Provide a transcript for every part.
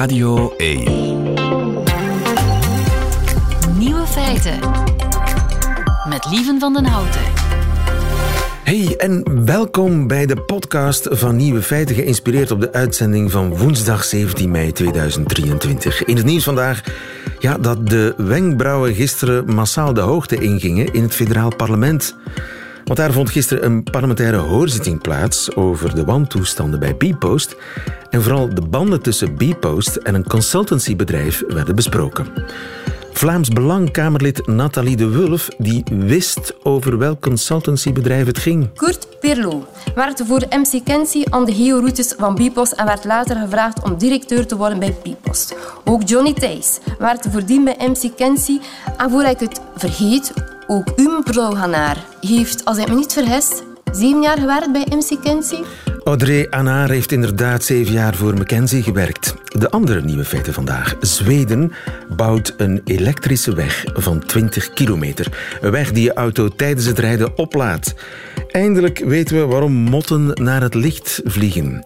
Radio 1. Nieuwe feiten. Met Lieven van den Houten. Hey en welkom bij de podcast van Nieuwe Feiten, geïnspireerd op de uitzending van woensdag 17 mei 2023. In het nieuws vandaag ja, dat de wenkbrauwen gisteren massaal de hoogte ingingen in het federaal parlement. Want daar vond gisteren een parlementaire hoorzitting plaats over de wantoestanden bij Bpost. En vooral de banden tussen Bpost en een consultancybedrijf werden besproken. Vlaams Belang-Kamerlid Nathalie de Wulf die wist over welk consultancybedrijf het ging. Perlo werkte voor MC Kenzie aan de georoutes van Bipost en werd later gevraagd om directeur te worden bij Bipost. Ook Johnny Thijs werkte voordien bij MC Kenzie en voor ik het vergeet, ook Um Brouwhanaar heeft, als ik me niet vergis, zeven jaar gewerkt bij MC Kenzie. Audrey Annar heeft inderdaad zeven jaar voor McKenzie gewerkt. De andere nieuwe feiten vandaag. Zweden bouwt een elektrische weg van 20 kilometer. Een weg die je auto tijdens het rijden oplaadt. Eindelijk weten we waarom motten naar het licht vliegen.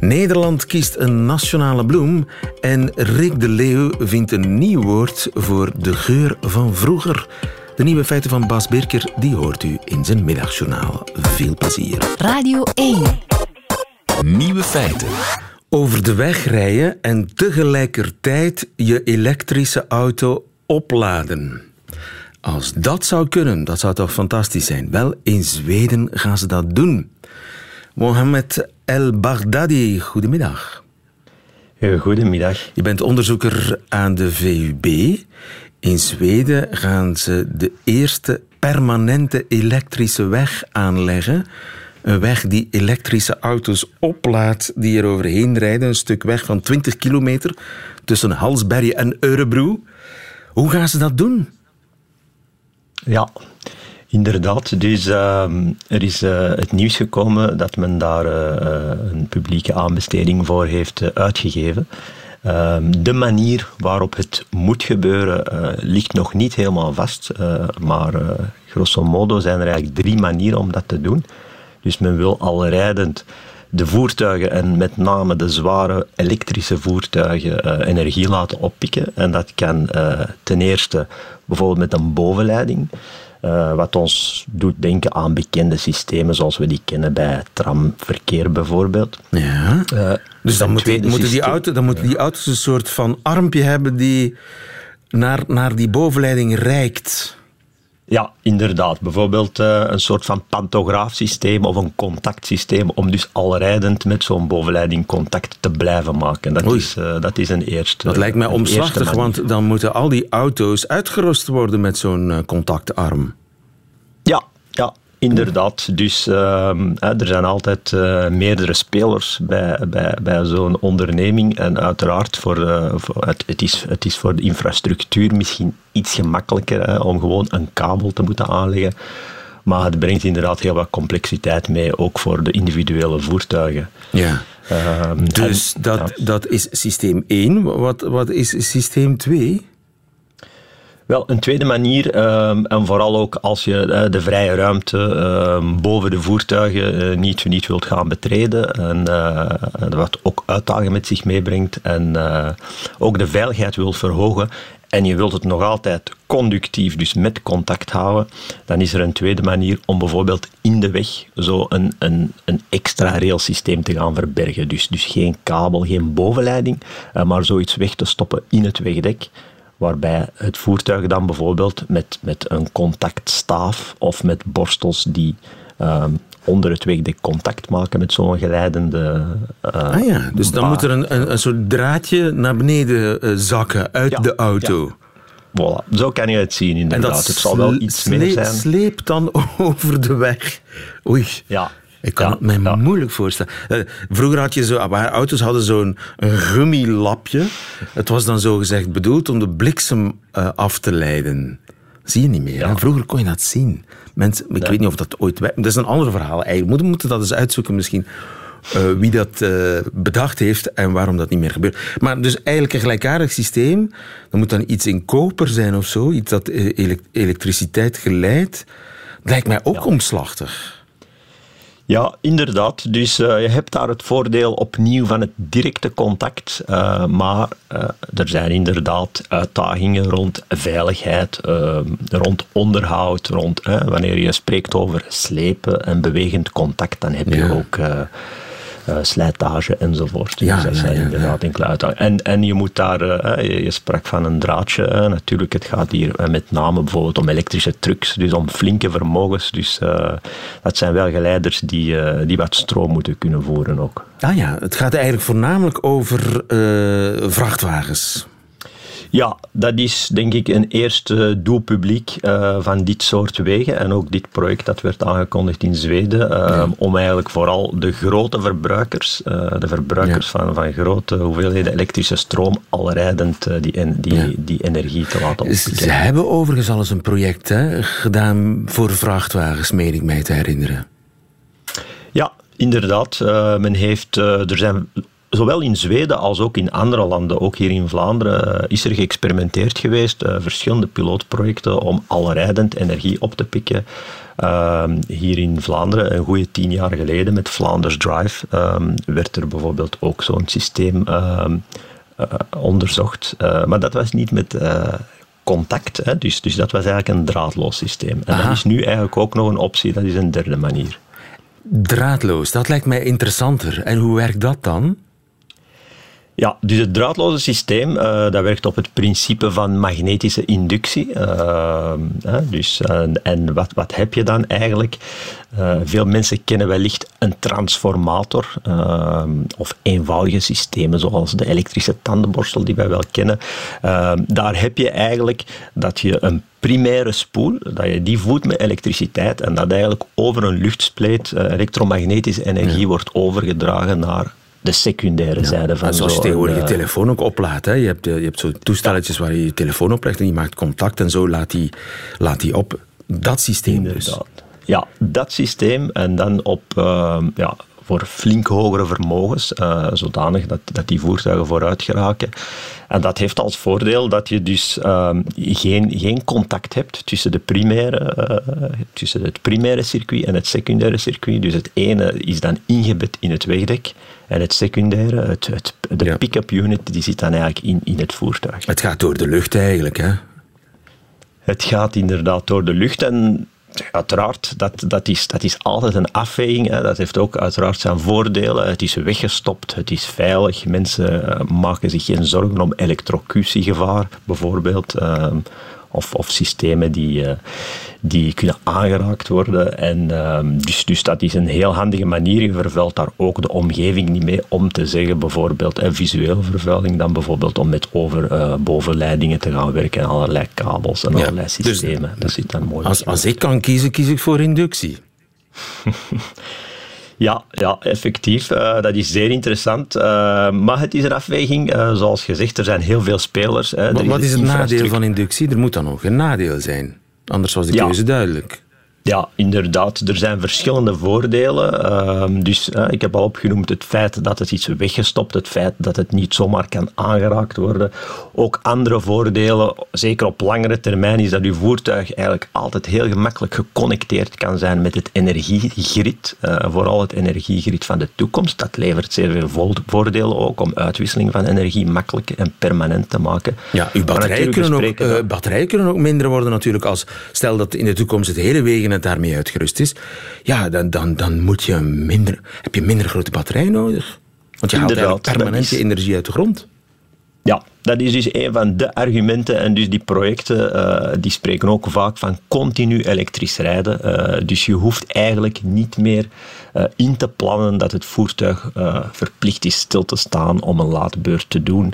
Nederland kiest een nationale bloem en Rick de Leeuw vindt een nieuw woord voor de geur van vroeger. De nieuwe feiten van Bas Birker die hoort u in zijn middagjournaal. Veel plezier. Radio 1. Nieuwe feiten. Over de weg rijden en tegelijkertijd je elektrische auto opladen. Als dat zou kunnen, dat zou toch fantastisch zijn. Wel, in Zweden gaan ze dat doen. Mohamed El Baghdadi, goedemiddag. Goedemiddag. Je bent onderzoeker aan de VUB. In Zweden gaan ze de eerste permanente elektrische weg aanleggen. Een weg die elektrische auto's oplaadt die er overheen rijden. Een stuk weg van 20 kilometer tussen Halsberg en Örebro. Hoe gaan ze dat doen? Ja, inderdaad. Dus uh, er is uh, het nieuws gekomen dat men daar uh, een publieke aanbesteding voor heeft uitgegeven. Ehm, de manier waarop het moet gebeuren ligt nog niet helemaal vast, maar grosso modo zijn er eigenlijk drie manieren om dat te doen. Dus men wil al rijdend de voertuigen en met name de zware elektrische voertuigen uh, energie laten oppikken. En dat kan uh, ten eerste bijvoorbeeld met een bovenleiding. Uh, wat ons doet denken aan bekende systemen zoals we die kennen bij tramverkeer bijvoorbeeld. Ja. dus dan, moet moeten die auto, dan moeten die auto's een soort van armpje hebben die naar, naar die bovenleiding reikt. Ja, inderdaad. Bijvoorbeeld uh, een soort van pantograafsysteem of een contactsysteem om dus al rijdend met zo'n bovenleiding contact te blijven maken. Dat, is, uh, dat is een eerste. Dat lijkt mij omslachtig, want dan moeten al die auto's uitgerust worden met zo'n uh, contactarm. Ja, Inderdaad, dus uh, er zijn altijd uh, meerdere spelers bij, bij, bij zo'n onderneming. En uiteraard, voor, uh, voor het, het, is, het is voor de infrastructuur misschien iets gemakkelijker hè, om gewoon een kabel te moeten aanleggen. Maar het brengt inderdaad heel wat complexiteit mee, ook voor de individuele voertuigen. Ja. dus en, dat, ja. dat is systeem 1. Wat, wat is systeem 2? Wel, een tweede manier, um, en vooral ook als je uh, de vrije ruimte um, boven de voertuigen uh, niet, niet wilt gaan betreden, en uh, wat ook uitdagingen met zich meebrengt, en ook de veiligheid wilt verhogen, en je wilt het nog altijd conductief, dus met contact houden, dan is er een tweede manier om bijvoorbeeld in de weg zo een, een, een extra railsysteem te gaan verbergen. Dus, dus geen kabel, geen bovenleiding, maar zoiets weg te stoppen in het wegdek waarbij het voertuig dan bijvoorbeeld met, met een contactstaaf of met borstels die um, onder het wegdek contact maken met zo'n geleidende. Uh, ah ja, dus dan moet er een, een, een, soort draadje naar beneden uh, zakken uit ja, de auto. Ja. Voilà, zo kan je het zien inderdaad. En dat het zal wel iets meer zijn. sleept dan over de weg. Oei. Ja, ik kan ja, het mij ja. moeilijk voorstellen. Uh, vroeger had je zo, auto's hadden zo'n gummilapje. Het was dan zo gezegd bedoeld om de bliksem uh, af te leiden. Zie je niet meer. Ja. Vroeger kon je dat zien. Mensen, ik weet niet of dat ooit... Dat is een ander verhaal eigenlijk. We moeten dat eens uitzoeken misschien. Uh, wie dat uh, bedacht heeft en waarom dat niet meer gebeurt. Maar dus eigenlijk een gelijkaardig systeem. Dan moet dan iets in koper zijn of zo. Iets dat elektriciteit geleidt. Lijkt mij ook Ja. omslachtig. Ja, inderdaad. Dus uh, je hebt daar het voordeel opnieuw van het directe contact. Uh, maar uh, er zijn inderdaad uitdagingen rond veiligheid, rond onderhoud, rond wanneer je spreekt over slepen en bewegend contact, dan heb je ja. ook uh, slijtage enzovoort. Dus ja, dat zijn inderdaad enkele uitdagingen. En, en je moet daar, uh, je, sprak van een draadje, uh, natuurlijk, het gaat hier met name bijvoorbeeld om elektrische trucks, dus om flinke vermogens. Dus dat zijn wel geleiders die, die wat stroom moeten kunnen voeren ook. Ah ja, het gaat eigenlijk voornamelijk over vrachtwagens. Ja, dat is denk ik een eerste doelpubliek uh, van dit soort wegen. En ook dit project dat werd aangekondigd in Zweden. Uh, Om eigenlijk vooral de grote verbruikers, uh, de verbruikers ja. van, van grote hoeveelheden elektrische stroom, al rijdend die, die, ja. die energie te laten oppikken. Ze hebben overigens al eens een project hè, gedaan voor vrachtwagens, meen ik mij te herinneren. Ja, inderdaad. men heeft, er zijn zowel in Zweden als ook in andere landen, ook hier in Vlaanderen, eh, is er geëxperimenteerd geweest. Uh, verschillende pilootprojecten om al rijdend energie op te pikken. Uh, hier in Vlaanderen, een goede tien jaar geleden, met Flanders Drive, ehm, werd er bijvoorbeeld ook zo'n systeem ehm, eh, onderzocht. maar dat was niet met contact, hè? Dus, dus dat was eigenlijk een draadloos systeem. En dat is nu eigenlijk ook nog een optie, dat is een derde manier. Draadloos, dat lijkt mij interessanter. En hoe werkt dat dan? Ja, dus het draadloze systeem uh, dat werkt op het principe van magnetische inductie. Uh, dus, uh, en wat, wat heb je dan eigenlijk? veel mensen kennen wellicht een transformator of eenvoudige systemen zoals de elektrische tandenborstel die wij wel kennen. daar heb je eigenlijk dat je een primaire spoel, dat je die voedt met elektriciteit en dat eigenlijk over een luchtspleet elektromagnetische energie wordt overgedragen naar de secundaire zijde van Zoals je tegenwoordig je eh, telefoon ook oplaadt. Hè. Je hebt, je hebt zo toestelletjes waar je je telefoon oplegt en die maakt contact en zo laat die, laat die op. Dat systeem dus. Inderdaad. dus. Ja, dat systeem en dan op uh, ja, voor flink hogere vermogens, uh, zodanig dat, dat die voertuigen vooruit geraken. En dat heeft als voordeel dat je dus uh, geen, geen contact hebt tussen, de primaire, uh, tussen het primaire circuit en het secundaire circuit. Dus het ene is dan ingebed in het wegdek en het secundaire, het, het, de ja. pick-up unit, die zit dan eigenlijk in, in het voertuig. Het gaat door de lucht eigenlijk, hè? Het gaat inderdaad door de lucht en uiteraard, dat, dat, is, dat is altijd een afweging. Dat heeft ook uiteraard zijn voordelen. Het is weggestopt, het is veilig. Mensen eh, maken zich geen zorgen om elektrocutiegevaar, bijvoorbeeld. Ehm, of, of systemen die, uh, die kunnen aangeraakt worden. En, uh, dus, dus dat is een heel handige manier. Je vervuilt daar ook de omgeving niet mee om te zeggen, bijvoorbeeld uh, visuele vervuiling, dan bijvoorbeeld om met over uh, bovenleidingen te gaan werken en allerlei kabels en ja, allerlei dus systemen. Dus, dat zit dan mooi. Als, als ik kan kiezen, kies ik voor inductie. Ja, ja effectief. Uh, dat is zeer interessant. Uh, maar het is een afweging. Uh, zoals gezegd, er zijn heel veel spelers. wat, wat is het nadeel van inductie? Er moet dan ook een nadeel zijn. Anders was de keuze duidelijk. Ja, inderdaad. Er zijn verschillende voordelen. Uh, dus uh, ik heb al opgenoemd het feit dat het iets weggestopt, het feit dat het niet zomaar kan aangeraakt worden. Ook andere voordelen, zeker op langere termijn, is dat uw voertuig eigenlijk altijd heel gemakkelijk geconnecteerd kan zijn met het energiegrid. Uh, vooral het energiegrid van de toekomst. Dat levert zeer veel voordelen ook om uitwisseling van energie makkelijk en permanent te maken. Ja, uw batterijen kunnen, ook, uh, batterijen kunnen ook minder worden natuurlijk als, stel dat in de toekomst het hele wegen daarmee uitgerust is, ja, dan, dan, dan moet je minder, heb je minder grote batterij nodig. Want je haalt eigenlijk permanent je energie uit de grond. Ja, dat is dus een van de argumenten. En dus die projecten uh, die spreken ook vaak van continu elektrisch rijden. Uh, dus je hoeft eigenlijk niet meer uh, in te plannen dat het voertuig verplicht is stil te staan om een laadbeurt te doen.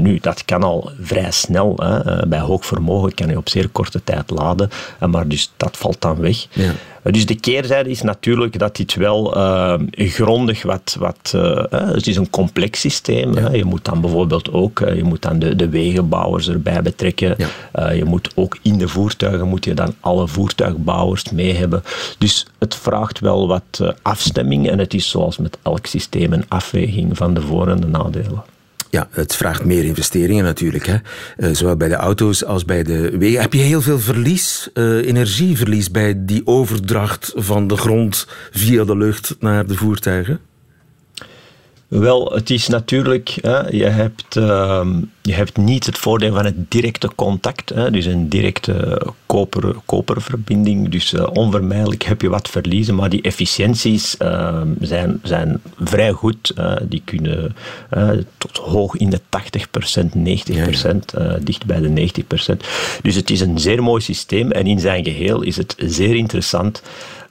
nu, dat kan al vrij snel. Hè. bij hoog vermogen kan je op zeer korte tijd laden. maar dus dat valt dan weg. Ja. Dus de keerzijde is natuurlijk dat dit wel uh, grondig wat... wat uh, het is een complex systeem. Ja. Je moet dan bijvoorbeeld ook je moet dan de, de wegenbouwers erbij betrekken. Ja. je moet ook in de voertuigen moet je dan alle voertuigbouwers mee hebben. Dus het vraagt wel wat afstemming en het is zoals met elk systeem een afweging van de voor- en de nadelen. Ja, het vraagt meer investeringen natuurlijk. Hè? Uh, zowel bij de auto's als bij de wegen. Heb je heel veel verlies, uh, energieverlies bij die overdracht van de grond via de lucht naar de voertuigen? Wel, het is natuurlijk, hè, je, hebt, uh, je hebt niet het voordeel van het directe contact, hè, dus een directe koper, koperverbinding. Dus uh, onvermijdelijk heb je wat verliezen, maar die efficiënties uh, zijn, zijn vrij goed. die kunnen tot hoog in de 80%, 90%, ja, ja. dicht bij de 90%. Dus het is een zeer mooi systeem en in zijn geheel is het zeer interessant.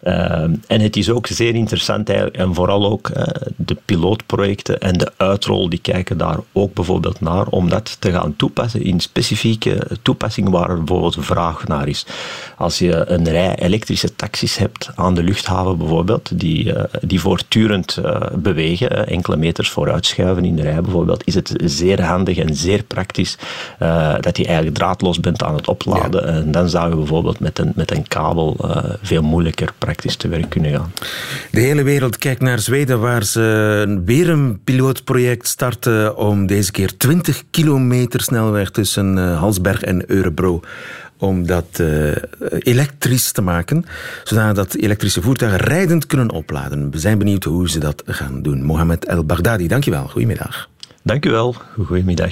Ehm, en het is ook zeer interessant en vooral ook uh, de pilootprojecten en de uitrol, die kijken daar ook bijvoorbeeld naar om dat te gaan toepassen in specifieke toepassingen waar er bijvoorbeeld vraag naar is. Als je een rij elektrische taxis hebt aan de luchthaven bijvoorbeeld, die, uh, die voortdurend uh, bewegen, enkele meters vooruit schuiven in de rij bijvoorbeeld, is het zeer handig en zeer praktisch dat je eigenlijk draadloos bent aan het opladen. Ja. En dan zou je bijvoorbeeld met een, met een kabel veel moeilijker praktisch te werk kunnen gaan. De hele wereld kijkt naar Zweden, waar ze weer een pilootproject starten om deze keer 20 kilometer snelweg tussen eh, Halsberg en Eurebro om dat uh, elektrisch te maken, zodat elektrische voertuigen rijdend kunnen opladen. We zijn benieuwd hoe ze dat gaan doen. Mohamed El Baghdadi, dankjewel. Goedemiddag. Dank u wel. Goedemiddag.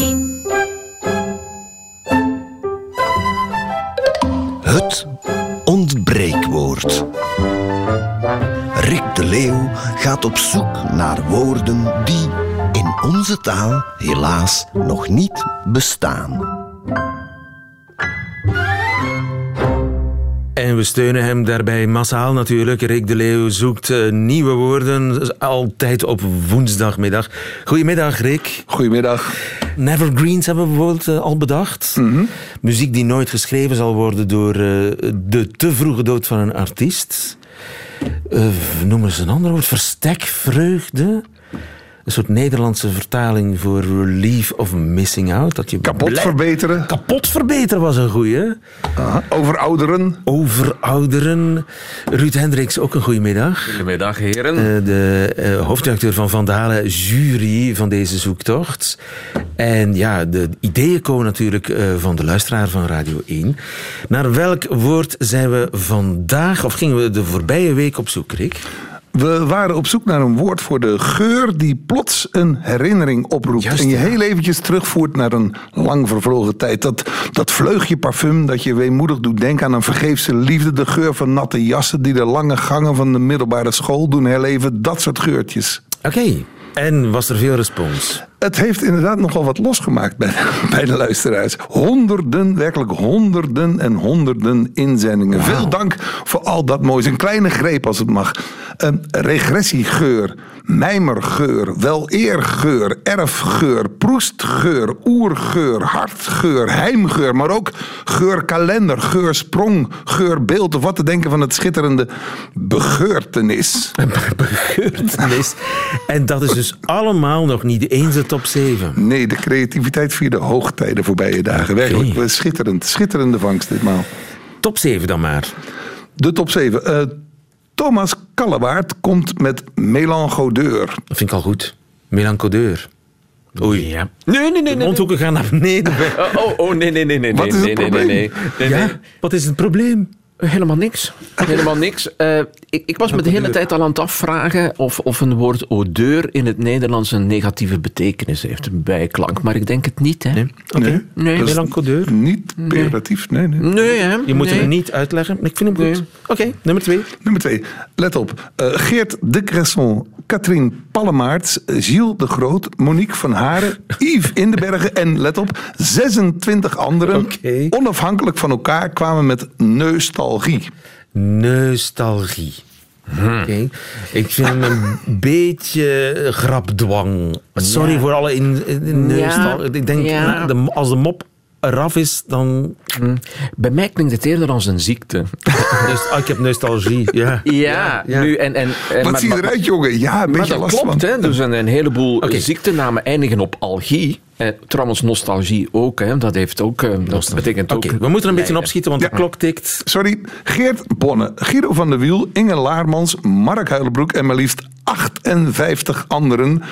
Het ontbreekwoord. Rick de Leeuw gaat op zoek naar woorden die in onze taal helaas nog niet bestaan. En we steunen hem daarbij massaal natuurlijk. Rick de Leeuw zoekt uh, nieuwe woorden, altijd op woensdagmiddag. Goedemiddag, Rick. Goedemiddag. Nevergreens hebben we bijvoorbeeld uh, al bedacht. Mm -hmm. Muziek die nooit geschreven zal worden door uh, de te vroege dood van een artiest. noemen ze een ander woord? Verstekvreugde? Een soort Nederlandse vertaling voor relief of missing out. Dat je kapot blij... verbeteren. Kapot verbeteren was een goeie. Aha. Overouderen. Overouderen. Ruud Hendricks, ook een goede middag. Goedemiddag, heren. Uh, de uh, hoofdredacteur van Vandalen, jury van deze zoektocht. En ja, de ideeën komen natuurlijk uh, van de luisteraar van Radio 1. Naar welk woord zijn we vandaag, of gingen we de voorbije week op zoek, Rick? We waren op zoek naar een woord voor de geur die plots een herinnering oproept. Juist, en je ja. heel eventjes terugvoert naar een lang vervlogen tijd. Dat, dat vleugje parfum dat je weemoedig doet denken aan een vergeefse liefde. De geur van natte jassen die de lange gangen van de middelbare school doen herleven. Dat soort geurtjes. Oké. Okay. En was er veel respons? Het heeft inderdaad nogal wat losgemaakt bij, bij de luisteraars. Honderden, werkelijk honderden en honderden inzendingen. Wow. Veel dank voor al dat moois. Een kleine greep als het mag. Een regressiegeur, mijmergeur, weleergeur, erfgeur, proestgeur, oergeur, hartgeur, heimgeur. Maar ook geurkalender, geursprong, geurbeeld. Of wat te denken van het schitterende begeurtenis. begeurtenis. En dat is dus allemaal nog niet eens het top 7. Nee, de creativiteit vierde hoogtijden voorbije dagen. Werkelijk okay. schitterend. Schitterende vangst ditmaal. Top 7 dan maar. De top 7. Uh, Thomas Kallewaard komt met Melangodeur. Dat vind ik al goed. Melangodeur. Oei. Ja. Nee, nee, nee. De nee, mondhoeken gaan naar beneden. Oh, oh, nee, nee, nee, nee. Wat is nee, het nee, probleem? Nee, nee, nee, ja? Wat is het probleem? Helemaal niks. Helemaal niks. Uh, ik, ik, was me de hele tijd al aan het afvragen of, of een woord odeur in het Nederlands een negatieve betekenis heeft, een bijklank. Maar ik denk het niet. Hè. Nee. Okay. Nee. Niet peratief, nee. Nee, nee hè? Je moet nee. hem niet uitleggen, maar ik vind hem goed. Nee. Oké, okay, nummer twee. Nummer twee. Let op. Uh, Geert de Cresson, Katrien Pallemaerts, Gilles de Groot, Monique van Haren, Yves Indebergen en, let op, 26 anderen, okay. onafhankelijk van elkaar, kwamen met neustalgie. Nostalgie. Hmm. Okay. Ik vind hem een beetje grapdwang. Sorry Ja. voor alle in, in neustal. Ja. Ik denk, Ja. de, als de mop eraf is, dan... Bij mij klinkt het eerder als een ziekte. Dus, ah, ik heb nostalgie. Ja. Ja, ja. nu en... en en- Wat maar- zie je maar- eruit, jongen? Ja, een beetje dat last klopt, van. hè. Dus een, een heleboel Oké. ziektenamen eindigen op algie. Eh, trouwens, nostalgie ook. Hè. Dat, heeft ook, eh, dat betekent ook... We moeten een beetje opschieten, want Ja. de klok tikt. Sorry, Geert Bonne, Guido van der Wiel, Inge Laarmans, Mark Huilenbroek en maar liefst 58 anderen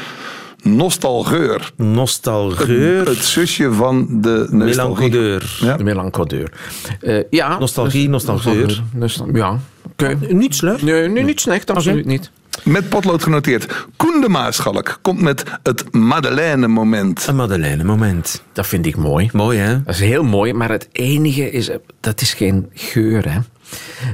Nostalgeur. Nostalgeur. Het zusje van de nostalgie. Melancodeur. Ja. De melancodeur. Eh ja. Nostalgie, nostalgeur. Nostal- Ja. Niet slecht. Nee, nee, niet slecht. Absoluut niet. Met potlood genoteerd. Koen de Maaschalk komt met het Madeleine-moment. Een Madeleine moment. Dat vind ik mooi. Mooi, hè? Dat is heel mooi, maar het enige is, dat is geen geur, hè.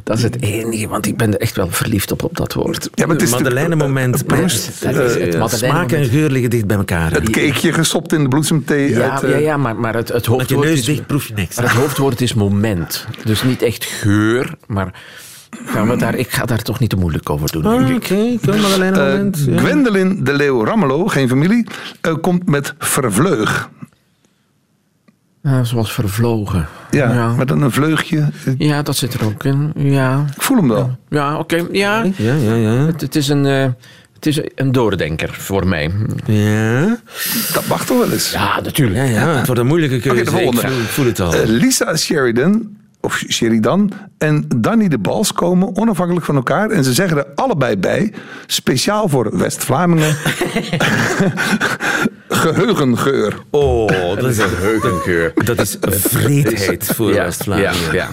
Dat is het enige, want ik ben er echt wel verliefd op, op dat woord. Ja, maar het is Madeleine moment. Het, Proest. Dat is het Eh, Madeleine Smaak en geur liggen dicht bij elkaar. het cakeje gestopt in de bloesemthee. Ja, uit, eh, ja, ja maar, maar het, het Met je hoofdwoord neus is... dicht proef je niks. Maar het hoofdwoord is moment. Dus niet echt geur, maar gaan we daar, ik ga daar toch niet te moeilijk over doen. Ah, denk Oké, ik. kom Madeleine Eh, moment. ja. Gwendoline de Leeuw Rammelo, geen familie, eh, komt met vervleug. Ja, zoals vervlogen. Ja, ja. met een vleugje. Ja, dat zit er ook in. Ja, Ik voel hem wel. ja oké. Ja, Ja, ja, ja. het, het is een... eh, het is een doordenker voor mij. Ja, Dat mag toch wel eens. Ja, natuurlijk. ja, ja. Het wordt een moeilijke keuze. De volgende. Ik voel, ik voel het al. Lisa Sheridan, of Sheridan, en Danny de Bals komen onafhankelijk van elkaar. En ze zeggen er allebei bij, speciaal voor West-Vlamingen, geheugengeur. oh, dat is, Heugengeur. dat is vreedheid voor Ja, West-Vlaanderen. ja, ja.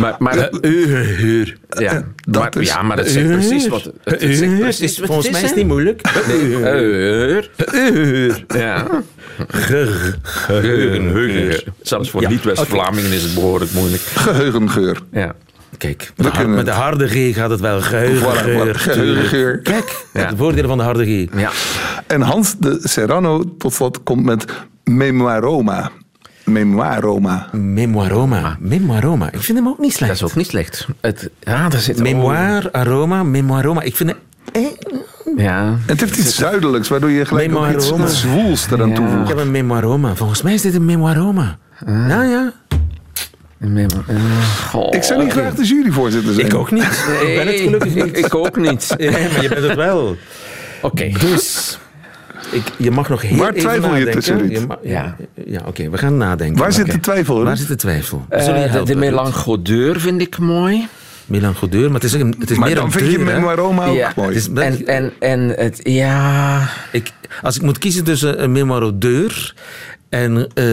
Maar, maar, Eugehuur. ja, dat maar, is- ja, maar het zegt precies wat het, zegt precies wat Volgens het mij is, is het niet moeilijk. Eur. Ja. Geur. Heugengeur. Zelfs voor Ja, niet-West-Vlamingen is het behoorlijk moeilijk. Geheugengeur. Ja. Kijk, met de, met harde G gaat het wel. Geheugengeur. voilà. Geheugengeur. Kijk, Ja. de voordelen van de harde G. ja. En Hans de Serrano tot slot komt met Memoiroma. Memoiroma. Memoiroma. Memoiroma. Ik vind hem ook niet Dat slecht. is ook niet slecht. Het, ja, daar zit Memoir, aroma, memoiroma. Ik vind het... Ja. Het heeft iets zuidelijks, waardoor je gelijk ook iets, zwoels eraan Ja. ik toevoegt. heb een memoiroma. Volgens mij is dit een memoiroma. Ja, ja. Memo- eh, goh. Ik zou niet graag de juryvoorzitter zijn. Ik ook niet. ik ben het gelukkig niet. Ik ook niet. Ja, maar je bent het wel. Oké. Dus... Ik, je mag nog heel Waar even twijfel je nadenken. tussen, Ruud? Je Ja. ja, oké, we gaan nadenken. Waar zit de twijfel? Ruud? Waar zit de twijfel? Eh, Zullen je de, helpen, de Ruud? melanchodeur vind ik mooi. Melanchodeur, maar het is, een- het is Maar meer dan een vind je deur, hè. Memoiroma ook Ja. mooi. Het is- En, en, en het, ja... Ik, als ik moet kiezen tussen een memoirodeur en eh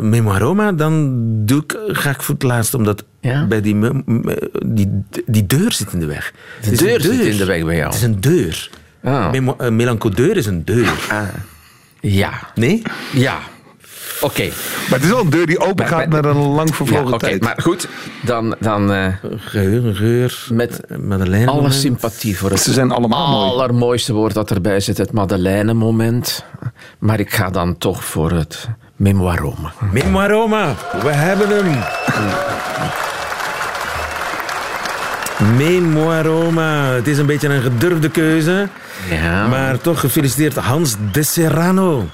memoiroma, dan doe ik, ga ik voor het laatst, omdat Ja? bij die, die, die deur zit in de weg. De een deur zit in de weg bij jou. Het is een deur. Ah. Memo- een melancodeur is een deur. Ah. Ja. Nee? Ja. Oké. Maar het is wel een deur die open gaat maar- naar een lang Ja, vervlogen oké. tijd. Maar goed, dan, dan eh, Geur, geur. Met Madeleine. alle sympathie voor het Ze zijn allemaal mooi. allermooiste woord dat erbij zit, het Madeleine-moment. Maar ik ga dan toch voor het memoiroma. Memoiroma, we hebben hem. Memoiroma. Het is een beetje een gedurfde keuze. Ja. Maar toch gefeliciteerd Hans de Serrano.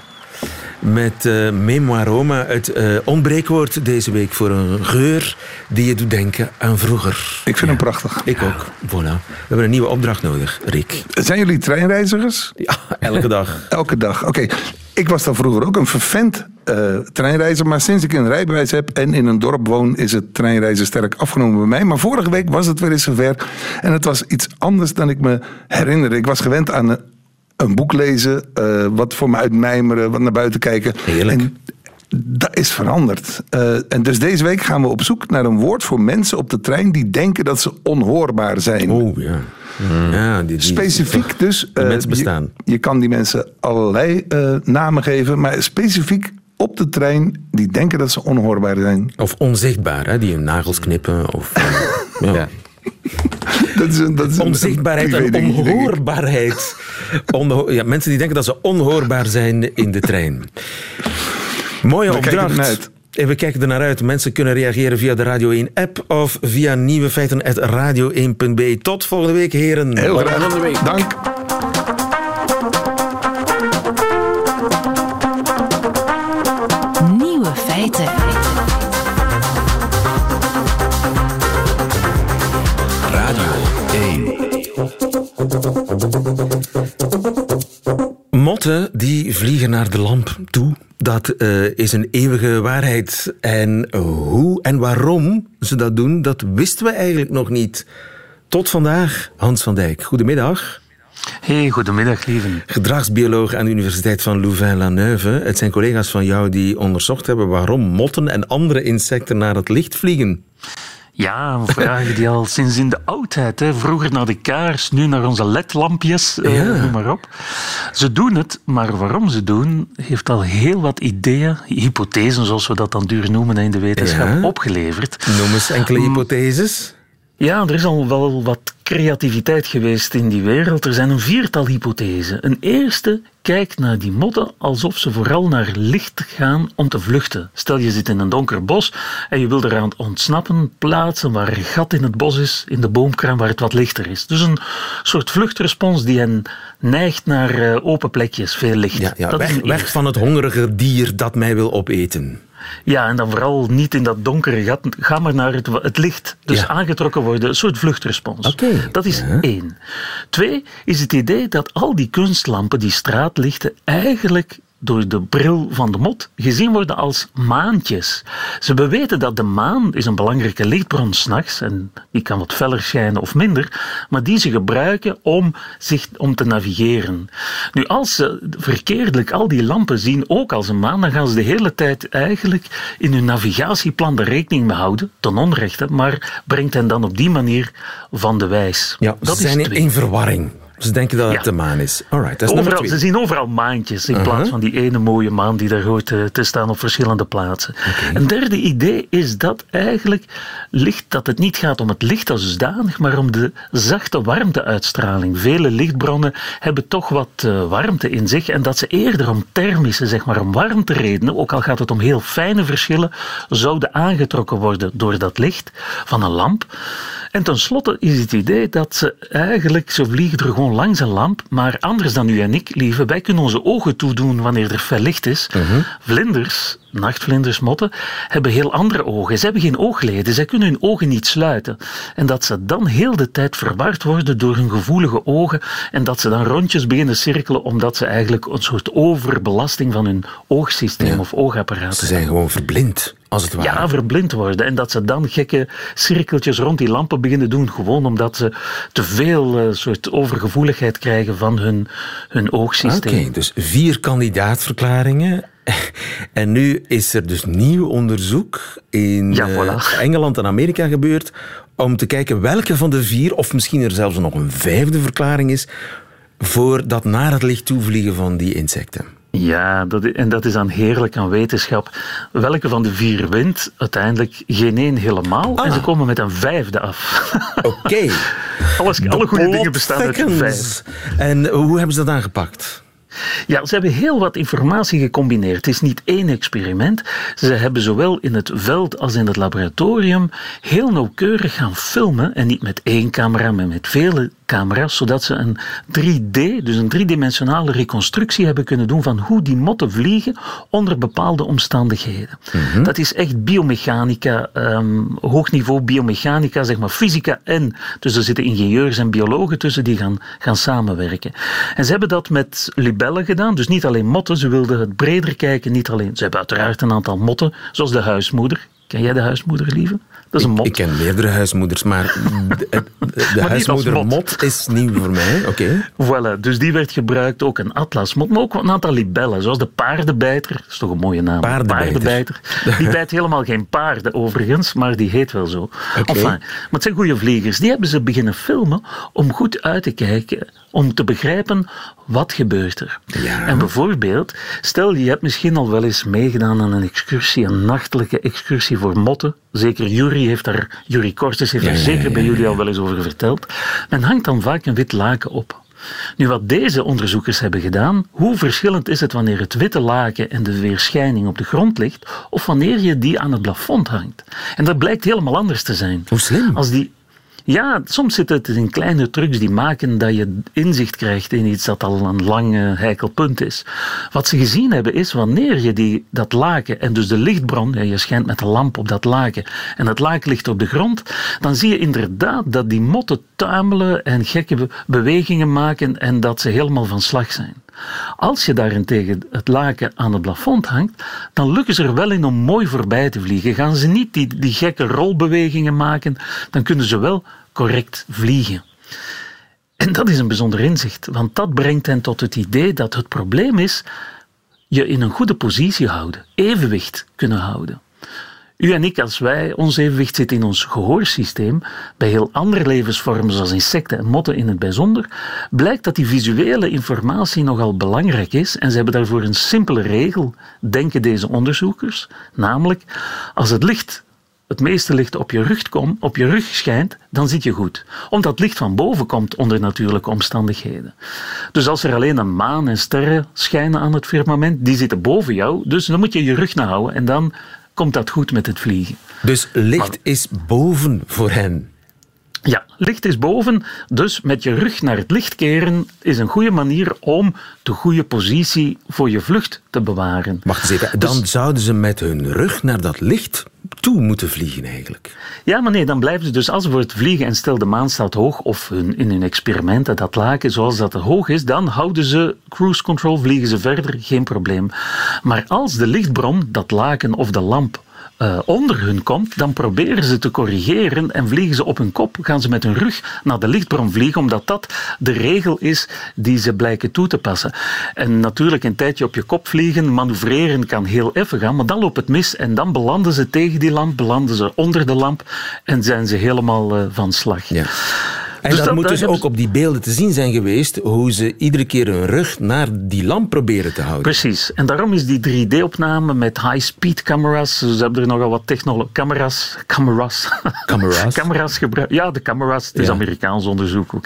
Met eh Memoiroma, het eh, ontbreekwoord deze week voor een geur die je doet denken aan vroeger. Ik vind hem prachtig. Ik ook. Voilà. We hebben een nieuwe opdracht nodig, Rick. Zijn jullie treinreizigers? Ja, elke dag. Elke dag. Oké. Ik was dan vroeger ook een vervent eh, treinreizer. Maar sinds ik een rijbewijs heb en in een dorp woon... is het treinreizen sterk afgenomen bij mij. Maar vorige week was het weer eens zover. En het was iets anders dan ik me herinnerde. Ik was gewend aan een, een boek lezen. eh, wat voor me uitmijmeren. Wat naar buiten kijken. Heerlijk. En dat is veranderd. Eh, en dus deze week gaan we op zoek naar een woord voor mensen op de trein... die denken dat ze onhoorbaar zijn. Oh ja. ja die, die- Specifiek dus. Die eh, mensen bestaan. Je, je kan die mensen allerlei eh, namen geven, maar specifiek op de trein die denken dat ze onhoorbaar zijn. Of onzichtbaar, hè, die hun nagels knippen. Of, ja. Ja. Dat is een, dat is een- Onzichtbaarheid een en onhoorbaarheid. Onho- ja, mensen die denken dat ze onhoorbaar zijn in de trein. Mooie We opdracht. En we kijken ernaar uit. Mensen kunnen reageren via de Radio 1 app of via nieuwe feiten radio1.be. Tot volgende week, heren. Heel Volgende graag. week. Dank. Nieuwe feiten. Radio 1. Motten die vliegen naar de lamp toe. Dat eh, is een eeuwige waarheid. En hoe en waarom ze dat doen, dat wisten we eigenlijk nog niet. Tot vandaag, Hans van Dijk. Goedemiddag. Hey, goedemiddag, lieven. Gedragsbioloog aan de Universiteit van Louvain-la-Neuve. Het zijn collega's van jou die onderzocht hebben waarom motten en andere insecten naar het licht vliegen. Ja, vragen die al sinds in de oudheid. Hè. Vroeger naar de kaars, nu naar onze ledlampjes, eh, noem maar op. Ze doen het, maar waarom ze doen, heeft al heel wat ideeën, hypothesen zoals we dat dan duur noemen in de wetenschap, Ja. opgeleverd. Noem eens enkele hypotheses. Ja, er is al wel wat creativiteit geweest in die wereld. Er zijn een viertal hypothesen. Een eerste kijkt naar die motten alsof ze vooral naar licht gaan om te vluchten. Stel je zit in een donker bos en je wil eraan ontsnappen, plaatsen waar een gat in het bos is, in de boomkram waar het wat lichter is. Dus een soort vluchtrespons die hen neigt naar eh, open plekjes, veel licht. Ja, ja, Dat is weg, van het hongerige dier dat mij wil opeten. Ja, en dan vooral niet in dat donkere gat. Ga maar naar het, het licht. Dus Ja. aangetrokken worden. Een soort vluchtrespons. Dat is één. Twee is het idee dat al die kunstlampen, die straatlichten, eigenlijk door de bril van de mot gezien worden als maantjes. Ze beweten dat de maan is een belangrijke lichtbron s'nachts en die kan wat feller schijnen of minder, maar die ze gebruiken om, zich, om te navigeren. Nu, als ze verkeerdelijk al die lampen zien ook als een maan, dan gaan ze de hele tijd eigenlijk in hun navigatieplan er rekening mee houden, ten onrechte, maar brengt hen dan op die manier van de wijs. Ja, dat ze zijn is in, verwarring. Ze denken dat het Ja. de maan is. Alright, dat is Overal, twee. ze zien overal maantjes in Uh-huh. plaats van die ene mooie maan die daar hoort te, te staan op verschillende plaatsen. Een derde idee is dat eigenlijk licht, dat het niet gaat om het licht als dusdanig, maar om de zachte warmteuitstraling. Vele lichtbronnen hebben toch wat eh, warmte in zich en dat ze eerder om thermische, zeg maar om warmteredenen, ook al gaat het om heel fijne verschillen, zouden aangetrokken worden door dat licht van een lamp. En tenslotte is het idee dat ze eigenlijk, ze vliegen er gewoon langs een lamp, maar anders dan u en ik, lieve, wij kunnen onze ogen toedoen wanneer er fel licht is. Vlinders, nachtvlinders, motten, hebben heel andere ogen. Ze hebben geen oogleden, zij kunnen hun ogen niet sluiten. En dat ze dan heel de tijd verward worden door hun gevoelige ogen en dat ze dan rondjes beginnen cirkelen omdat ze eigenlijk een soort overbelasting van hun oogsysteem Ja. of oogapparaat Ze zijn gewoon verblind, als het ware. ja, verblind worden. En dat ze dan gekke cirkeltjes rond die lampen beginnen doen. Gewoon omdat ze te veel eh, soort overgevoeligheid krijgen van hun, hun Oké, oogsysteem. dus vier kandidaatverklaringen. En nu is er dus nieuw onderzoek in Ja, eh, voilà. Engeland en Amerika gebeurd om te kijken welke van de vier, of misschien er zelfs nog een vijfde verklaring is, voor dat naar het licht toevliegen van die insecten. Ja, dat, en dat is dan heerlijk aan wetenschap. Welke van de vier wint? Uiteindelijk geen één helemaal. En ze komen met een vijfde af. Oké. Alles, alle goede dingen bestaan uit vijf. En hoe hebben ze dat aangepakt? Ja, ze hebben heel wat informatie gecombineerd. Het is niet één experiment. Ze hebben zowel in het veld als in het laboratorium heel nauwkeurig gaan filmen. En niet met één camera, maar met vele camera's. Zodat ze een 3D, dus een driedimensionale reconstructie hebben kunnen doen van hoe die motten vliegen onder bepaalde omstandigheden. Dat is echt biomechanica, ehm, hoog niveau biomechanica, zeg maar fysica en. Dus er zitten ingenieurs en biologen tussen die gaan, gaan samenwerken. En ze hebben dat met gedaan, dus niet alleen motten, ze wilden het breder kijken, niet alleen. Ze hebben uiteraard een aantal motten, zoals de huismoeder. Ken jij de huismoeder, lieve? Dat is een mot. Ik ken meerdere huismoeders, maar de, de, de als huismoeder mot. mot is nieuw voor mij. Oké. Voilà, dus die werd gebruikt, ook een atlasmot, maar ook een aantal libellen, zoals de paardenbijter. Dat is toch een mooie naam? Paardenbijter. Die bijt helemaal geen paarden overigens, maar die heet wel zo. Enfin, maar het zijn goede vliegers. Die hebben ze beginnen filmen om goed uit te kijken, om te begrijpen wat gebeurt er. Ja. En bijvoorbeeld, stel je hebt misschien al wel eens meegedaan aan een excursie, een nachtelijke excursie voor motten. Zeker Jury heeft daar, Jury Kortes heeft Ja, daar ja, zeker bij jullie al wel eens over verteld. Men hangt dan vaak een wit laken op. Nu, wat deze onderzoekers hebben gedaan, hoe verschillend is het wanneer het witte laken en de weerschijning op de grond ligt, of wanneer je die aan het plafond hangt. En dat blijkt helemaal anders te zijn. Hoe slim. Als die, ja, soms zit het in kleine trucs die maken dat je inzicht krijgt in iets dat al een lang heikel punt is. Wat ze gezien hebben is wanneer je die, dat laken en dus de lichtbron, ja, je schijnt met de lamp op dat laken en het laken ligt op de grond, dan zie je inderdaad dat die motten tuimelen en gekke be- bewegingen maken en dat ze helemaal van slag zijn. Als je daarentegen het laken aan het plafond hangt, dan lukken ze er wel in om mooi voorbij te vliegen. Gaan ze niet die, die gekke rolbewegingen maken, dan kunnen ze wel correct vliegen. En dat is een bijzonder inzicht, want dat brengt hen tot het idee dat het probleem is je in een goede positie houden, evenwicht kunnen houden. U en ik, als wij, ons evenwicht zit in ons gehoorsysteem, bij heel andere levensvormen zoals insecten en motten in het bijzonder, blijkt dat die visuele informatie nogal belangrijk is en ze hebben daarvoor een simpele regel, denken deze onderzoekers, namelijk als het licht het meeste licht op je rug komt, op je rug schijnt, dan zit je goed. Omdat licht van boven komt onder natuurlijke omstandigheden. Dus als er alleen een maan en sterren schijnen aan het firmament, die zitten boven jou, dus dan moet je je rug naar houden en dan komt dat goed met het vliegen. Dus licht is boven voor hen. Ja, licht is boven, dus met je rug naar het licht keren is een goede manier om de goede positie voor je vlucht te bewaren. Wacht eens even, dan dus- zouden ze met hun rug naar dat licht moeten vliegen eigenlijk. Ja, maar nee, dan blijven ze dus als ze voor het vliegen en stel de maan staat hoog of hun, in hun experimenten dat laken zoals dat er hoog is, dan houden ze cruise control, vliegen ze verder, geen probleem. Maar als de lichtbron, dat laken of de lamp uh, onder hun komt, dan proberen ze te corrigeren en vliegen ze op hun kop, gaan ze met hun rug naar de lichtbron vliegen, omdat dat de regel is die ze blijken toe te passen. En natuurlijk een tijdje op je kop vliegen, manoeuvreren kan heel even gaan, maar dan loopt het mis en dan belanden ze tegen die lamp, belanden ze onder de lamp en zijn ze helemaal uh, van slag. Ja. En dus dat, moet dus ook op die beelden te zien zijn geweest, hoe ze iedere keer hun rug naar die lamp proberen te houden. Precies. En daarom is die 3D-opname met high-speed camera's, ze hebben er nogal wat technologie... Camera's... Camera's. Camera's? camera's gebruikt. Ja, de camera's. Het is Amerikaans onderzoek ook.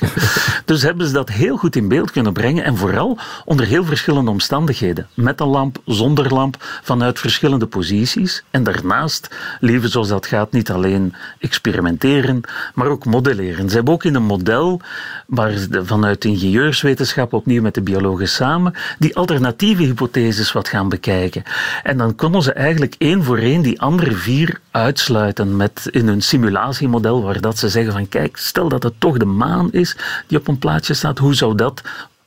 dus hebben ze dat heel goed in beeld kunnen brengen en vooral onder heel verschillende omstandigheden. Met een lamp, zonder lamp, vanuit verschillende posities. En daarnaast, liever zoals dat gaat, niet alleen experimenteren, maar ook modelleren. Ze hebben ook in een model waar vanuit ingenieurswetenschap opnieuw met de biologen samen die alternatieve hypotheses wat gaan bekijken. En dan konden ze eigenlijk één voor één die andere vier uitsluiten met in hun simulatiemodel waar dat ze zeggen van kijk, stel dat het toch de maan is die op een plaatje staat, hoe zou dat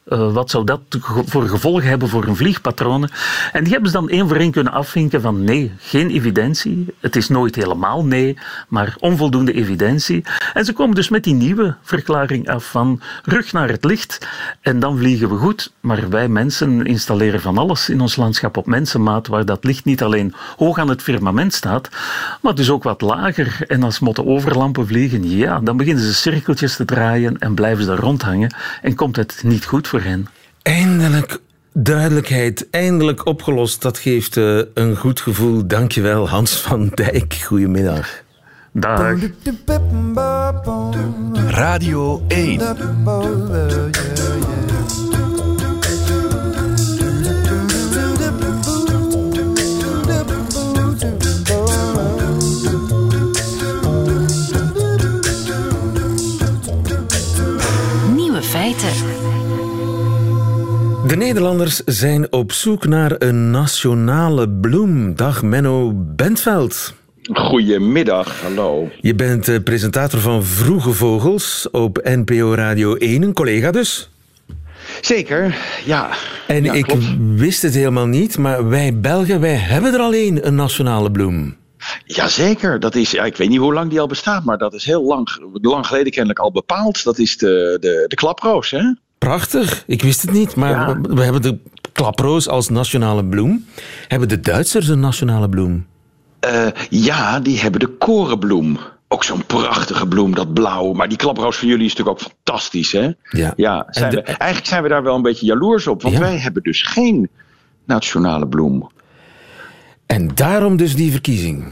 uh, wat zou dat voor gevolgen hebben voor hun vliegpatronen? En die hebben ze dan één voor één kunnen afvinken van nee, geen evidentie. Het is nooit helemaal nee, maar onvoldoende evidentie. En ze komen dus met die nieuwe verklaring af van rug naar het licht en dan vliegen we goed. Maar wij mensen installeren van alles in ons landschap op mensenmaat waar dat licht niet alleen hoog aan het firmament staat, maar dus ook wat lager. En als motten overlampen vliegen, ja, dan beginnen ze cirkeltjes te draaien en blijven ze daar rondhangen en komt het niet goed voor hen. Eindelijk duidelijkheid, eindelijk opgelost. Dat geeft uh, een goed gevoel. Dankjewel, Hans van Dijk. Goedemiddag. Dag. Radio 1. Nieuwe feiten. De Nederlanders zijn op zoek naar een nationale bloem. Dag Menno Bentveld. Goedemiddag, hallo. Je bent presentator van Vroege Vogels op NPO Radio 1, een collega dus? Zeker, ja. En ja, ik klopt. wist het helemaal niet, maar wij Belgen, wij hebben er alleen een nationale bloem. Jazeker, dat is, ja, ik weet niet hoe lang die al bestaat, maar dat is heel lang, lang geleden kennelijk al bepaald. Dat is de, de, de klaproos, hè? Prachtig, ik wist het niet, maar Ja. we hebben de klaproos als nationale bloem. Hebben de Duitsers een nationale bloem? Eh, ja, die hebben de korenbloem. Ook zo'n prachtige bloem, dat blauw. Maar die klaproos van jullie is natuurlijk ook fantastisch, hè? Ja. Ja, zijn de- we, eigenlijk zijn we daar wel een beetje jaloers op. Want Ja. wij hebben dus geen nationale bloem. En daarom dus die verkiezing.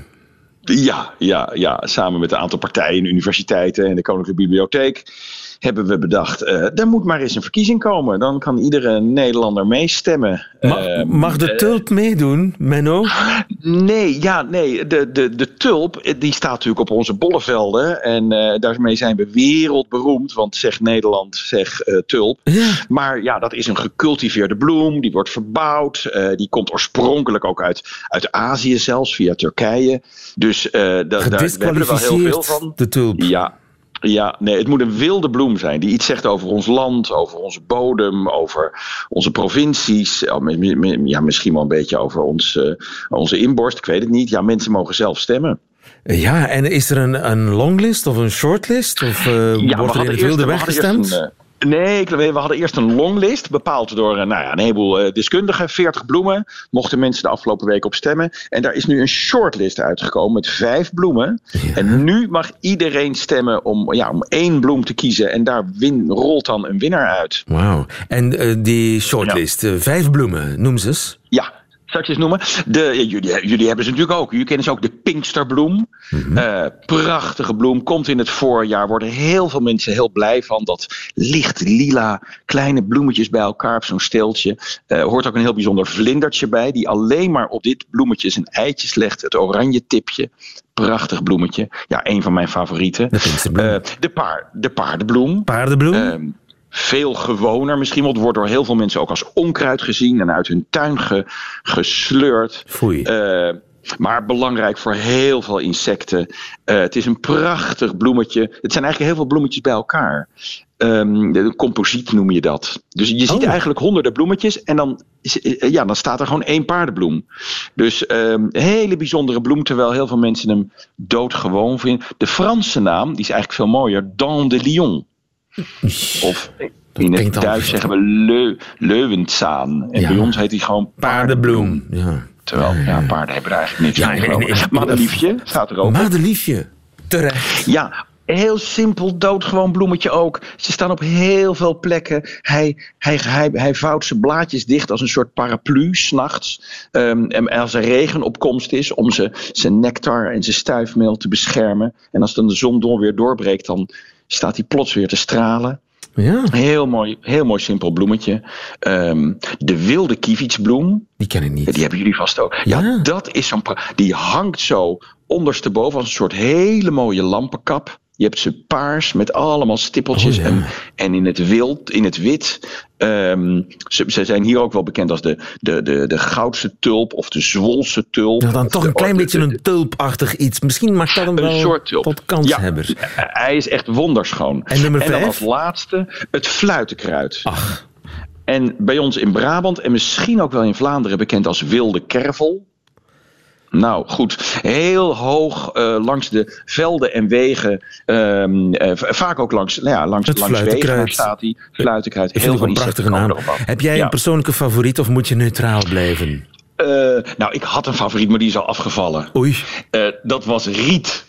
Ja, ja, ja, samen met een aantal partijen, universiteiten en de Koninklijke Bibliotheek hebben we bedacht, eh er moet maar eens een verkiezing komen. Dan kan iedere Nederlander meestemmen. Eh, mag de eh, tulp meedoen, Menno? Nee, ja, nee. De, de, de tulp, die staat natuurlijk op onze bollevelden. En daarmee zijn we wereldberoemd. Want zeg Nederland, zeg tulp. Ja. Maar ja, dat is een gecultiveerde bloem. Die wordt verbouwd. die komt oorspronkelijk ook uit, uit Azië zelfs, via Turkije. Dus da- daar, we hebben er wel heel veel van. De tulp. Ja, ja, nee, het moet een wilde bloem zijn die iets zegt over ons land, over onze bodem, over onze provincies. Mi- Ja, misschien wel een beetje over ons, eh, onze inborst, ik weet het niet. Ja, mensen mogen zelf stemmen. Ja, en is er een, een longlist of een shortlist? Of eh, Ja, wordt er in het wilde eerst gestemd? een, eh, Nee, we hadden eerst een longlist, bepaald door nou ja, een heleboel deskundigen. 40 bloemen, mochten mensen de afgelopen week op stemmen. En daar is nu een shortlist uitgekomen met vijf bloemen. En nu mag iedereen stemmen om, ja, om één bloem te kiezen. En daar win, rolt dan een winnaar uit. Wauw. En die shortlist, vijf bloemen, noem ze eens. Eens noemen? De, jullie, jullie hebben ze natuurlijk ook. Jullie kennen ze ook de Pinksterbloem. Mm prachtige bloem. Komt in het voorjaar. Worden heel veel mensen heel blij van. Dat licht lila kleine bloemetjes bij elkaar op zo'n steeltje. Uh, hoort ook een heel bijzonder vlindertje bij. Die alleen maar op dit bloemetje zijn eitjes legt. Het oranje tipje. Prachtig bloemetje. Ja, een van mijn favorieten. De, uh, de, paar, de paardenbloem. Paardenbloem? Veel gewoner misschien, want het wordt door heel veel mensen ook als onkruid gezien en uit hun tuin gesleurd. Foei. Uh, maar belangrijk voor heel veel insecten. Uh, het is een prachtig bloemetje. Het zijn eigenlijk heel veel bloemetjes bij elkaar. Um, een composiet noem je dat. Dus je ziet oh. eigenlijk honderden bloemetjes en dan, eh, ja, dan staat er gewoon één paardenbloem. Dus um, een hele bijzondere bloem, terwijl heel veel mensen hem doodgewoon vinden. De Franse naam, die is eigenlijk veel mooier, Dans de Lion. Of in het Duits zeggen we leu, Leuwenzaan. En bij ons heet hij gewoon paardenbloem. Ja. Terwijl ja, paarden hebben er eigenlijk niks van. Ja, Madeliefje staat er ook. Madeliefje, terecht. Ja, heel simpel, doodgewoon bloemetje ook. Ze staan op heel veel plekken. Hij, hij, hij, hij vouwt zijn blaadjes dicht als een soort paraplu s'nachts. Um, en als er regenopkomst is, om ze, zijn nectar en zijn stuifmeel te beschermen. En als dan de zon door weer doorbreekt, dan staat hij plots weer te stralen. Ja. Heel mooi, heel mooi simpel bloemetje. Um, de wilde kievitsbloem. Die ken ik niet. Die hebben jullie vast ook. Ja, ja dat is zo'n. Die hangt zo ondersteboven als een soort hele mooie lampenkap. Je hebt ze paars met allemaal stippeltjes. Oh, en, en in het wild, in het wit. Um, ze, ze, zijn hier ook wel bekend als de, de, de, de goudse tulp of de zwolse tulp. Ja, dan toch een klein beetje een tulpachtig iets. Misschien mag dat hem een wel soort tulp. tot kanshebber. Ja, hij is echt wonderschoon. En nummer vijf? En dan als laatste het fluitenkruid. Ach. En bij ons in Brabant en misschien ook wel in Vlaanderen bekend als wilde kervel. Nou goed, heel hoog uh, langs de velden en wegen, um, uh, vaak ook langs, nou ja, langs, langs wegen staat hij. Fluitenkruid, heel veel prachtige naam. Heb jij ja. een persoonlijke favoriet of moet je neutraal blijven? Uh, nou, ik had een favoriet, maar die is al afgevallen. Oei. dat was Riet.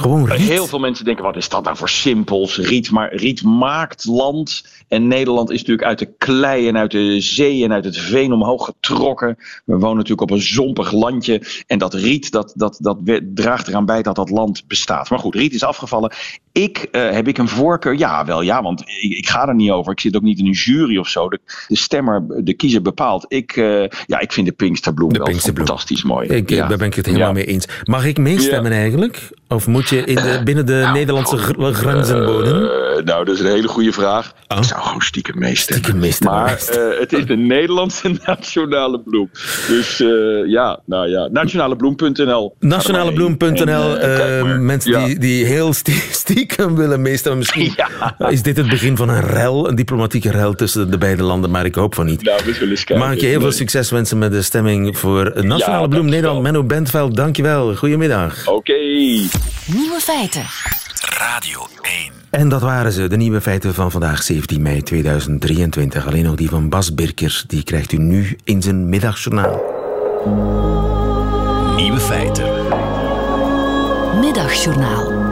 Gewoon riet? Heel veel mensen denken, wat is dat nou voor simpels? Riet, maar riet maakt land. En Nederland is natuurlijk uit de klei en uit de zee en uit het veen omhoog getrokken. We wonen natuurlijk op een zompig landje. En dat riet, dat, dat, dat draagt eraan bij dat dat land bestaat. Maar goed, riet is afgevallen. Ik, uh, heb ik een voorkeur? Ja, wel ja, want ik, ik, ga er niet over. Ik zit ook niet in een jury of zo. De, de stemmer, de kiezer bepaalt. Ik, uh, ja, ik vind de Pinksterbloem de wel Pinksterbloem. fantastisch mooi. Ik, ja. Daar ben ik het helemaal ja. mee eens. Mag ik meestemmen eigenlijk? Of moet je in de, binnen de nou, Nederlandse grenzen wonen? Uh, nou, dat is een hele goede vraag. Oh. Ik zou gewoon stiekem meestemmen. Stiekem meestemmen. Maar het is de Nederlandse nationale bloem. Dus ja, nou ja, nationalebloem.nl. Nationalebloem.nl. mensen die, die heel stiekem willen meestal. Misschien ja. is dit het begin van een rel, een diplomatieke rel tussen de beide landen, maar ik hoop van niet. Nou, we zullen eens kijken. Mag ik je heel veel succes wensen met de stemming voor Nationale ja, Bloem Nederland. Menno Bentveld, dankjewel. Goedemiddag. Oké. Okay. Nieuwe feiten. Radio 1. En dat waren ze, de nieuwe feiten van vandaag, 17 mei 2023. Alleen nog die van Bas Birkers, die krijgt u nu in zijn middagjournaal. Nieuwe feiten. Middagjournaal.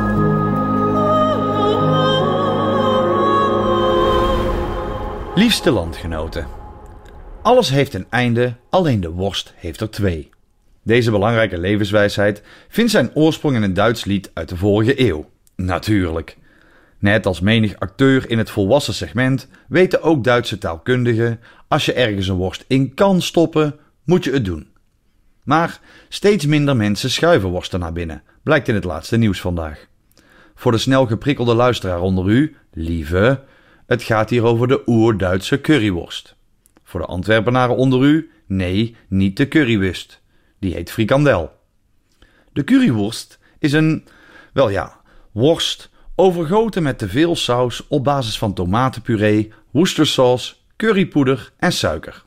Liefste landgenoten. Alles heeft een einde, alleen de worst heeft er twee. Deze belangrijke levenswijsheid vindt zijn oorsprong in een Duits lied uit de vorige eeuw. Natuurlijk. Net als menig acteur in het volwassen segment weten ook Duitse taalkundigen: als je ergens een worst in kan stoppen, moet je het doen. Maar steeds minder mensen schuiven worsten naar binnen, blijkt in het laatste nieuws vandaag. Voor de snel geprikkelde luisteraar onder u, lieve, het gaat hier over de oer-Duitse curryworst. Voor de Antwerpenaren onder u, nee, niet de currywurst. Die heet frikandel. De curryworst is een, wel ja, worst overgoten met te veel saus op basis van tomatenpuree, worcestersaus, currypoeder en suiker.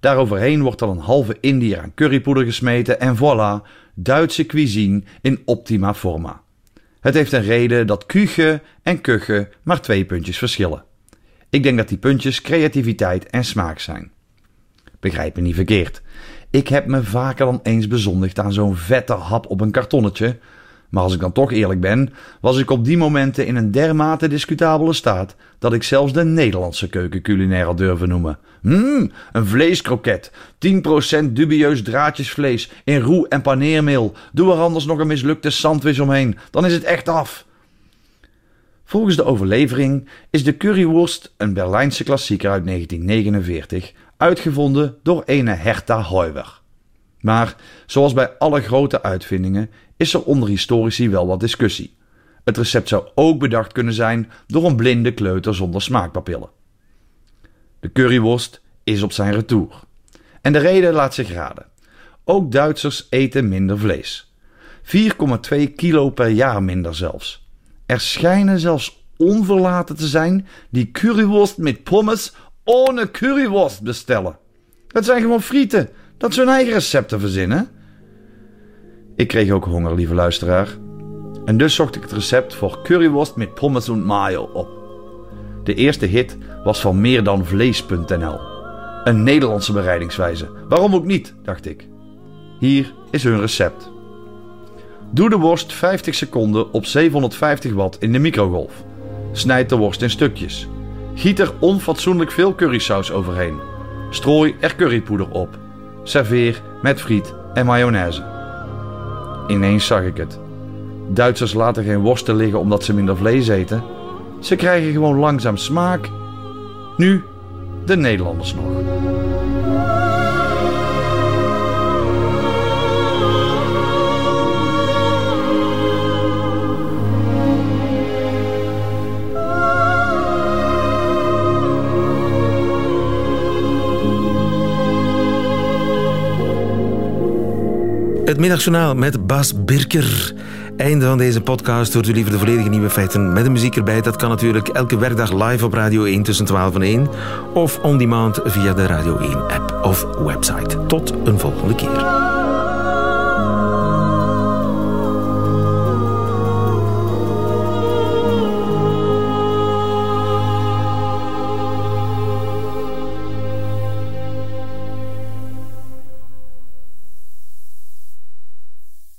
Daaroverheen wordt dan een halve indier aan currypoeder gesmeten en voilà, Duitse cuisine in optima forma. Het heeft een reden dat kuche en kuche maar twee puntjes verschillen. Ik denk dat die puntjes creativiteit en smaak zijn. Begrijp me niet verkeerd. Ik heb me vaker dan eens bezondigd aan zo'n vette hap op een kartonnetje. Maar als ik dan toch eerlijk ben, was ik op die momenten in een dermate discutabele staat dat ik zelfs de Nederlandse keuken culinair had durven noemen. Mmm, een vleeskroket, 10% dubieus draadjesvlees in roe en paneermeel. Doe er anders nog een mislukte sandwich omheen, dan is het echt af. Volgens de overlevering is de curryworst een Berlijnse klassieker uit 1949, uitgevonden door ene Herta Heuwer. Maar zoals bij alle grote uitvindingen is er onder historici wel wat discussie. Het recept zou ook bedacht kunnen zijn door een blinde kleuter zonder smaakpapillen. De curryworst is op zijn retour. En de reden laat zich raden. Ook Duitsers eten minder vlees. 4,2 kilo per jaar minder zelfs. Er schijnen zelfs onverlaten te zijn die curryworst met pommes ohne curryworst bestellen. Het zijn gewoon frieten dat ze hun eigen recepten verzinnen. Ik kreeg ook honger, lieve luisteraar. En dus zocht ik het recept voor curryworst met pommes en mayo op. De eerste hit was van meerdanvlees.nl. Een Nederlandse bereidingswijze. Waarom ook niet, dacht ik. Hier is hun recept. Doe de worst 50 seconden op 750 watt in de microgolf. Snijd de worst in stukjes. Giet er onfatsoenlijk veel currysaus overheen. Strooi er currypoeder op. Serveer met friet en mayonaise. Ineens zag ik het. Duitsers laten geen worsten liggen omdat ze minder vlees eten. Ze krijgen gewoon langzaam smaak. Nu de Nederlanders nog. Het middagjournaal met Bas Birker. Einde van deze podcast. Hoort u liever de volledige nieuwe feiten met de muziek erbij. Dat kan natuurlijk elke werkdag live op Radio 1 tussen 12 en 1. Of on demand via de Radio 1 app of website. Tot een volgende keer.